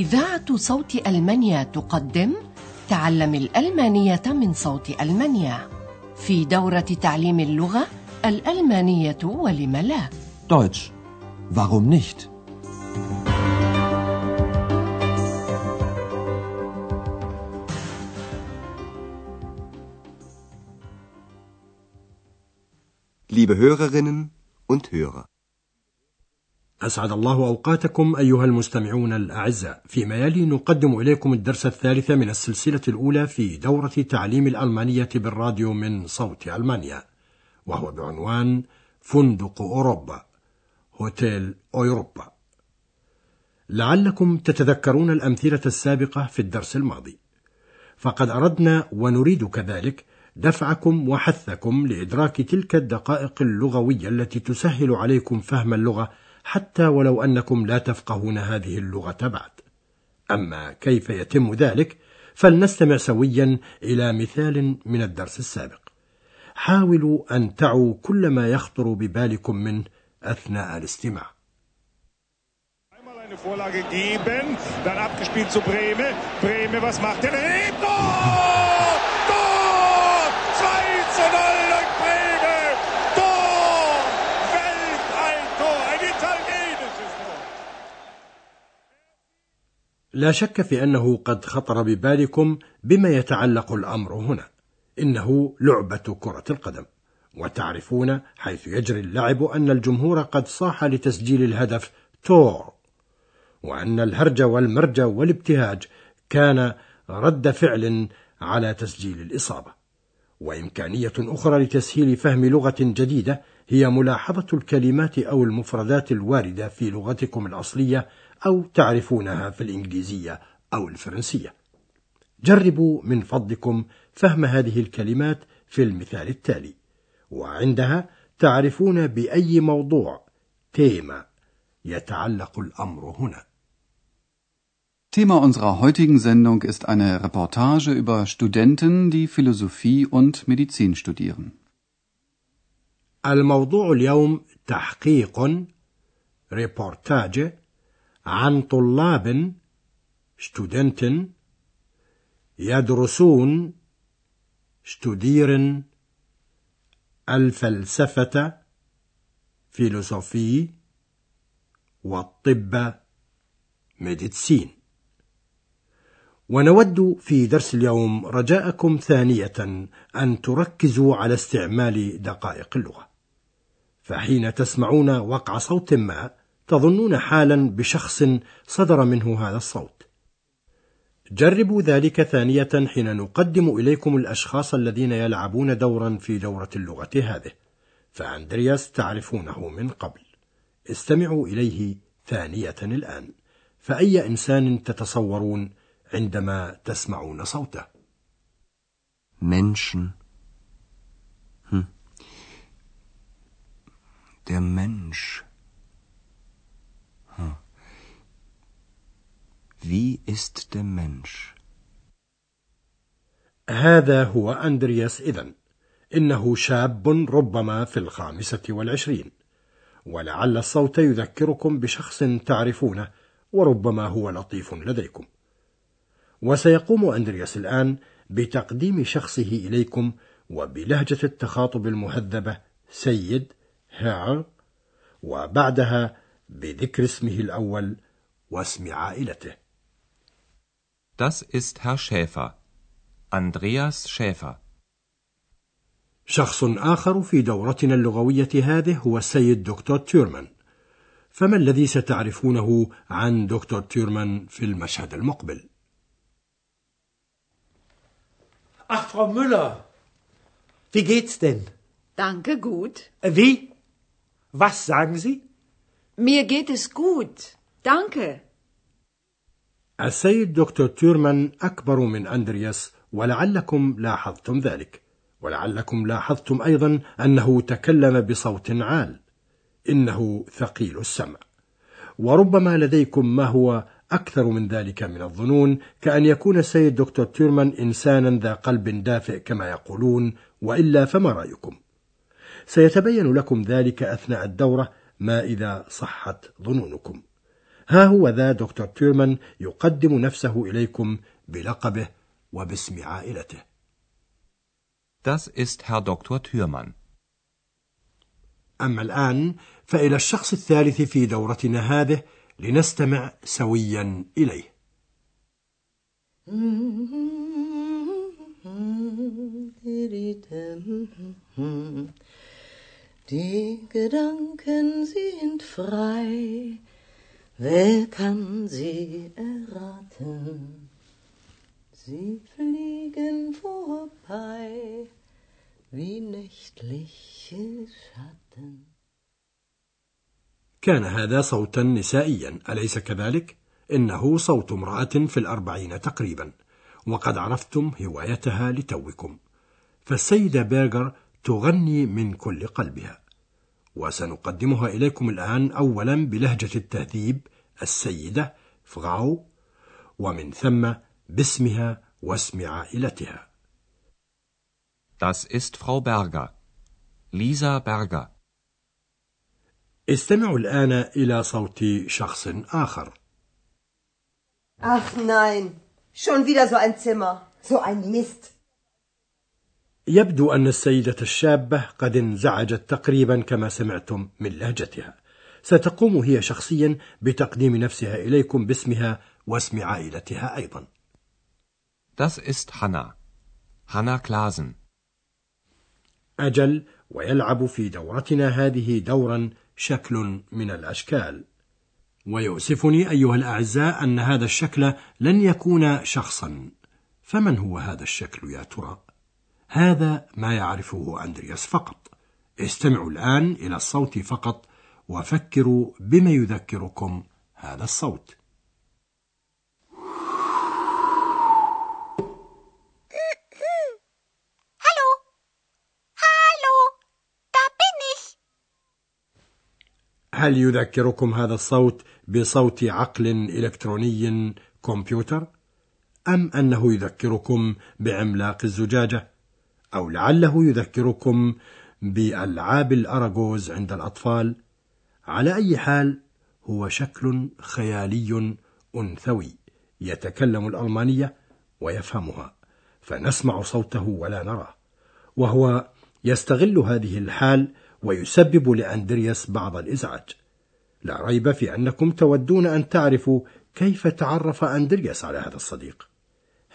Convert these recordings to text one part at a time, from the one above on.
إذاعة صوت ألمانيا تقدم تعلم الألمانية من صوت ألمانيا في دورة تعليم اللغة الألمانية ولم لا Deutsch. Warum nicht? Liebe Hörerinnen und Hörer. أسعد الله أوقاتكم أيها المستمعون الأعزاء. فيما يلي نقدم إليكم الدرس الثالث من السلسلة الأولى في دورة تعليم الألمانية بالراديو من صوت ألمانيا وهو بعنوان فندق أوروبا هوتيل أوروبا لعلكم تتذكرون الأمثلة السابقة في الدرس الماضي. فقد أردنا ونريد كذلك دفعكم وحثكم لإدراك تلك الدقائق اللغوية التي تسهل عليكم فهم اللغة حتى ولو أنكم لا تفقهون هذه اللغة بعد أما كيف يتم ذلك فلنستمع سويا إلى مثال من الدرس السابق حاولوا أن تعوا كل ما يخطر ببالكم منه أثناء الاستماع Vorlage geben, dann abgespielt zu Breme. Breme, was macht er? Tor! Tor! 2 zu 0 durch Breme! Tor! Weltalltor! Ein italienisches Tor! لا شك في أنه قد خطر ببالكم بما يتعلق الأمر هنا. إنه لعبة كرة القدم. وتعرفون حيث يجري اللعب أن الجمهور قد صاح لتسجيل الهدف تور وأن الهرج والمرج والابتهاج كان رد فعل على تسجيل الإصابة. وإمكانية أخرى لتسهيل فهم لغة جديدة هي ملاحظة الكلمات أو المفردات الواردة في لغتكم الأصلية أو تعرفونها في الإنجليزية أو الفرنسية جربوا من فضلكم فهم هذه الكلمات في المثال التالي وعندها تعرفون بأي موضوع تيما يتعلق الأمر هنا Thema unserer heutigen Sendung ist eine Reportage über Studenten, die Philosophie und Medizin studieren. الموضوع اليوم تحقيق ريبورتاج عن طلاب studenten يدرسون studieren الفلسفة فيلوسوفي والطب ميديتسين ونود في درس اليوم رجاءكم ثانية أن تركزوا على استعمال دقائق اللغة. فحين تسمعون وقع صوت ما تظنون حالا بشخص صدر منه هذا الصوت جربوا ذلك ثانية حين نقدم إليكم الأشخاص الذين يلعبون دورا في دورة اللغة هذه فأندرياس تعرفونه من قبل استمعوا إليه ثانية الآن فأي إنسان تتصورون عندما تسمعون صوته Menschen. Hm. Der Mensch. Wie ist der Mensch? هذا هو أندرياس إذن. إنه شاب ربما في الخامسة والعشرين. ولعل الصوت يذكركم بشخص تعرفونه وربما هو لطيف لديكم. وسيقوم أندرياس الآن بتقديم شخصه إليكم وبلهجة التخاطب المهذبة سيد هير وبعدها بذكر اسمه الأول واسم عائلته. Das ist Herr Schäfer. Andreas Schäfer. شخص آخر في دورتنا اللغوية هذه هو السيد دكتور تيرمان فما الذي ستعرفونه عن دكتور تيرمان في المشهد المقبل؟ Ach, Frau Müller, wie geht's denn? Danke, gut. Äh, Wie? Was sagen Sie? Mir geht es gut. Danke. السيد دكتور تيرمان أكبر من أندرياس ولعلكم لاحظتم ذلك. ولعلكم لاحظتم أيضا أنه تكلم بصوت عال. إنه ثقيل السمع. وربما لديكم ما هو أكثر من ذلك من الظنون كأن يكون السيد دكتور تيرمان إنسانا ذا قلب دافئ كما يقولون وإلا فما رأيكم؟ سيتبين لكم ذلك أثناء الدورة ما إذا صحت ظنونكم. ها هو ذا دكتور تيرمان يقدم نفسه إليكم بلقبه وباسم عائلته Das ist Herr Dr. Thürmann. أما الآن فإلى الشخص الثالث في دورتنا هذه لنستمع سويا إليه Die Gedanken sind frei, wer kann sie erraten? Sie fliegen vorbei wie nächtliche Schatten. كان هذا صوتا نسائيا أليس كذلك؟ إنه صوت امرأة في الأربعين تقريبا وقد عرفتم هوايتها لتوكم فالسيدة بيرغر تغني من كل قلبها وسنقدمها إليكم الآن أولا بلهجة التهذيب السيدة فغاو ومن ثم باسمها واسم عائلتها Das ist Frau Berger. Lisa Berger. استمعوا الآن إلى صوت شخص آخر. Ach nein, schon wieder so ein Zimmer, so ein Mist. يبدو أن السيدة الشابة قد انزعجت تقريبا كما سمعتم من لهجتها. ستقوم هي شخصيا بتقديم نفسها إليكم باسمها واسم عائلتها أيضا. Das ist Hanna. Hanna Klasen. أجل ويلعب في دورتنا هذه دورا شكل من الأشكال ويؤسفني أيها الأعزاء أن هذا الشكل لن يكون شخصا فمن هو هذا الشكل يا ترى؟ هذا ما يعرفه أندرياس فقط. استمعوا الآن إلى الصوت فقط وفكروا بما يذكركم هذا الصوت. هل يذكركم هذا الصوت بصوت عقل إلكتروني كمبيوتر؟ أم أنه يذكركم بعملاق الزجاجة؟ أو لعله يذكركم بألعاب الأراجوز عند الأطفال؟ على أي حال هو شكل خيالي أنثوي يتكلم الألمانية ويفهمها فنسمع صوته ولا نراه وهو يستغل هذه الحال ويسبب لأندرياس بعض الإزعاج. لا ريب في أنكم تودون أن تعرفوا كيف تعرف أندرياس على هذا الصديق.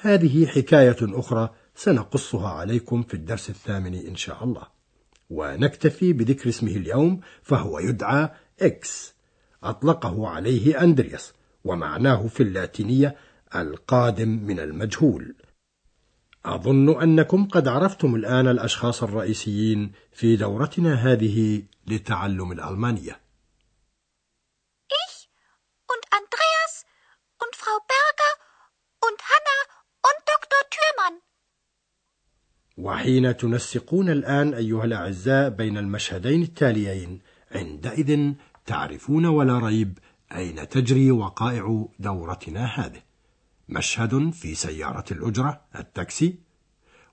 هذه حكاية أخرى سنقصها عليكم في الدرس الثامن إن شاء الله. ونكتفي بذكر اسمه اليوم فهو يدعى إكس. أطلقه عليه أندرياس ومعناه في اللاتينية القادم من المجهول. أظن أنكم قد عرفتم الآن الأشخاص الرئيسيين في دورتنا هذه لتعلم الألمانية. Ich und Andreas und Frau Berger und Hanna und Dr. Thürmann. وحين تنسقون الآن أيها الأعزاء بين المشهدين التاليين عندئذ تعرفون ولا ريب أين تجري وقائع دورتنا هذه. مشهد في سيارة الأجرة التاكسي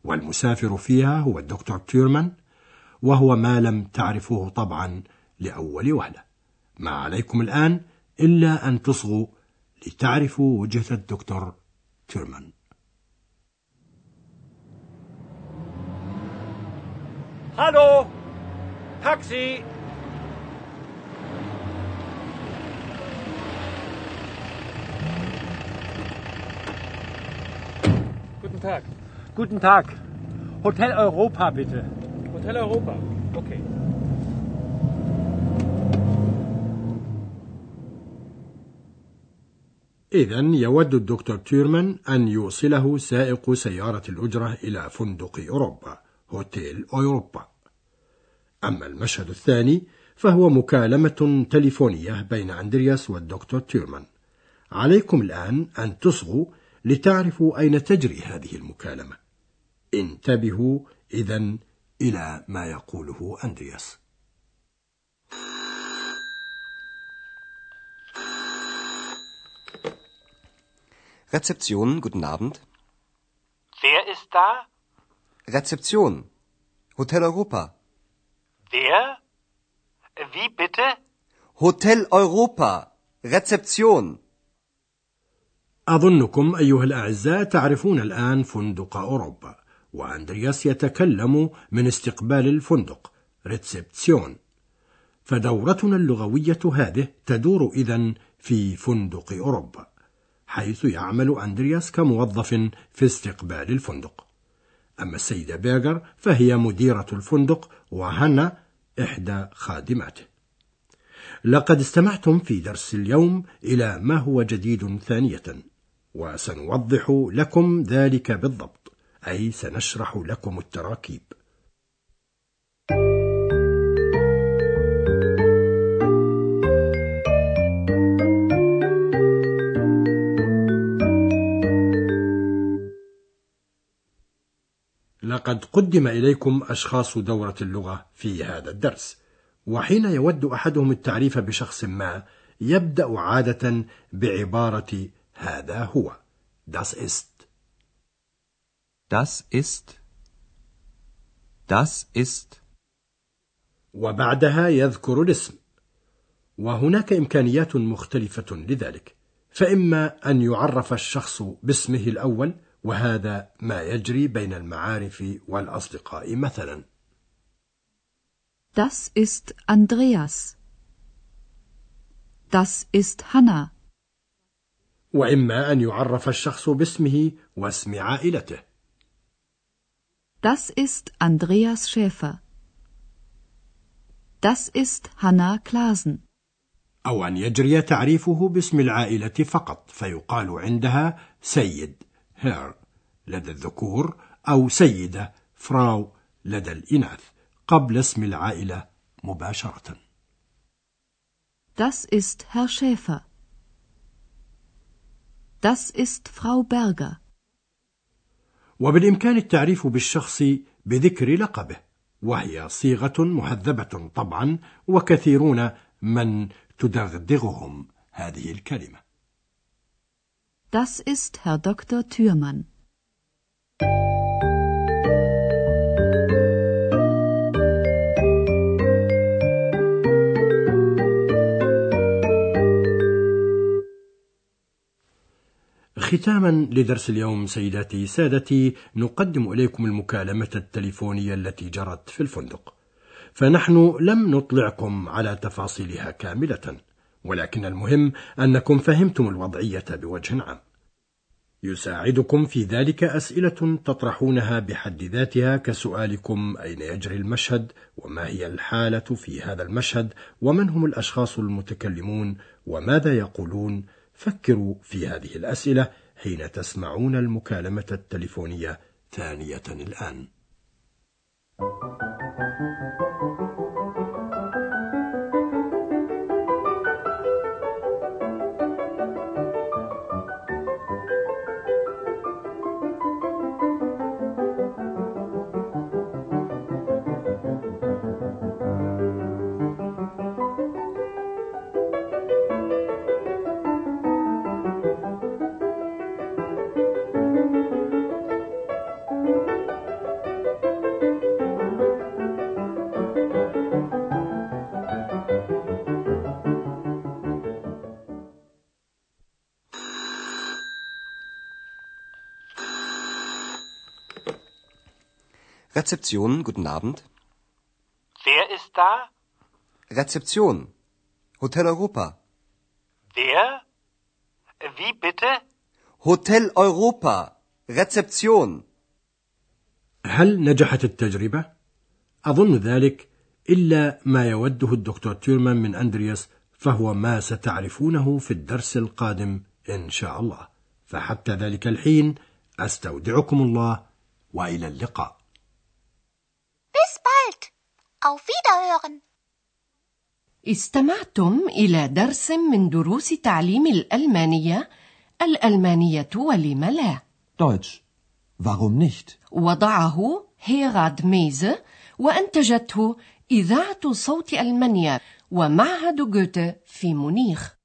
والمسافر فيها هو الدكتور تيرمان وهو ما لم تعرفوه طبعا لأول وهلة ما عليكم الآن إلا أن تصغوا لتعرفوا وجهة الدكتور تيرمان Hallo! Taxi! Guten Tag. Guten Tag. Hotel Europa, bitte. Hotel Europa. Okay. إذا يود الدكتور تيرمان أن يوصله سائق سيارة الأجرة إلى فندق أوروبا هوتيل أوروبا أما المشهد الثاني فهو مكالمة تليفونية بين أندرياس والدكتور تيرمان عليكم الآن أن تصغوا لتعرفوا أين تجري هذه المكالمة انتبهوا إذا إلى ما يقوله أندرياس Rezeption, guten Abend. Wer ist da? Rezeption. Hotel Europa. Wer? Wie bitte? Hotel Europa. Rezeption. أظنكم أيها الأعزاء تعرفون الآن فندق أوروبا وأندرياس يتكلم من استقبال الفندق ريتسبسيون فدورتنا اللغوية هذه تدور إذن في فندق أوروبا حيث يعمل أندرياس كموظف في استقبال الفندق أما السيدة بيرغر فهي مديرة الفندق وهنا إحدى خادماته. لقد استمعتم في درس اليوم إلى ما هو جديد ثانية وسنوضح لكم ذلك بالضبط أي سنشرح لكم التراكيب. لقد قدم إليكم أشخاص دورة اللغة في هذا الدرس. وحين يود أحدهم التعريف بشخص ما يبدأ عادة بعبارة هذا هو Das ist. Das ist. Das ist. وبعدها يذكر الاسم. وهناك إمكانيات مختلفة لذلك. فإما أن يعرف الشخص باسمه الأول وهذا ما يجري بين المعارف والأصدقاء مثلا Das ist Andreas. Das ist Hanna. وإما أن يعرف الشخص باسمه واسم عائلته Das ist Andreas Schäfer. Das ist Hanna Klasen. أو أن يجري تعريفه باسم العائلة فقط فيقال عندها سيد هير لدى الذكور أو سيدة فراو لدى الإناث قبل اسم العائلة مباشرة. Das ist Herr Schäfer. Das ist Frau Berger. وبالإمكان التعريف بالشخص بذكر لقبه وهي صيغة مهذبة طبعا وكثيرون من تدغدغهم هذه الكلمة. Das ist Herr Dr. Thürmann. ختاما لدرس اليوم سيداتي سادتي نقدم إليكم المكالمة التليفونية التي جرت في الفندق فنحن لم نطلعكم على تفاصيلها كاملة ولكن المهم أنكم فهمتم الوضعية بوجه عام يساعدكم في ذلك أسئلة تطرحونها بحد ذاتها كسؤالكم أين يجري المشهد وما هي الحالة في هذا المشهد ومن هم الأشخاص المتكلمون وماذا يقولون فكروا في هذه الأسئلة حين تسمعون المكالمة التليفونية ثانية الآن. Rezeption, guten Abend. Wer ist da? Rezeption. Hotel Europa. Wer? Wie bitte? Hotel Europa. Rezeption. هل نجحت التجربة؟ أظن ذلك إلا ما يوده الدكتور تيرمان من أندرياس فهو ما ستعرفونه في الدرس القادم إن شاء الله فحتى ذلك الحين أستودعكم الله وإلى اللقاء. Auf Wiederhören. استمعتم إلى درس من دروس تعليم الألمانية الألمانية ولم لا Deutsch. Warum nicht? وضعه هيراد ميزه وأنتجته إذاعة صوت ألمانيا ومعهد جوته في مونيخ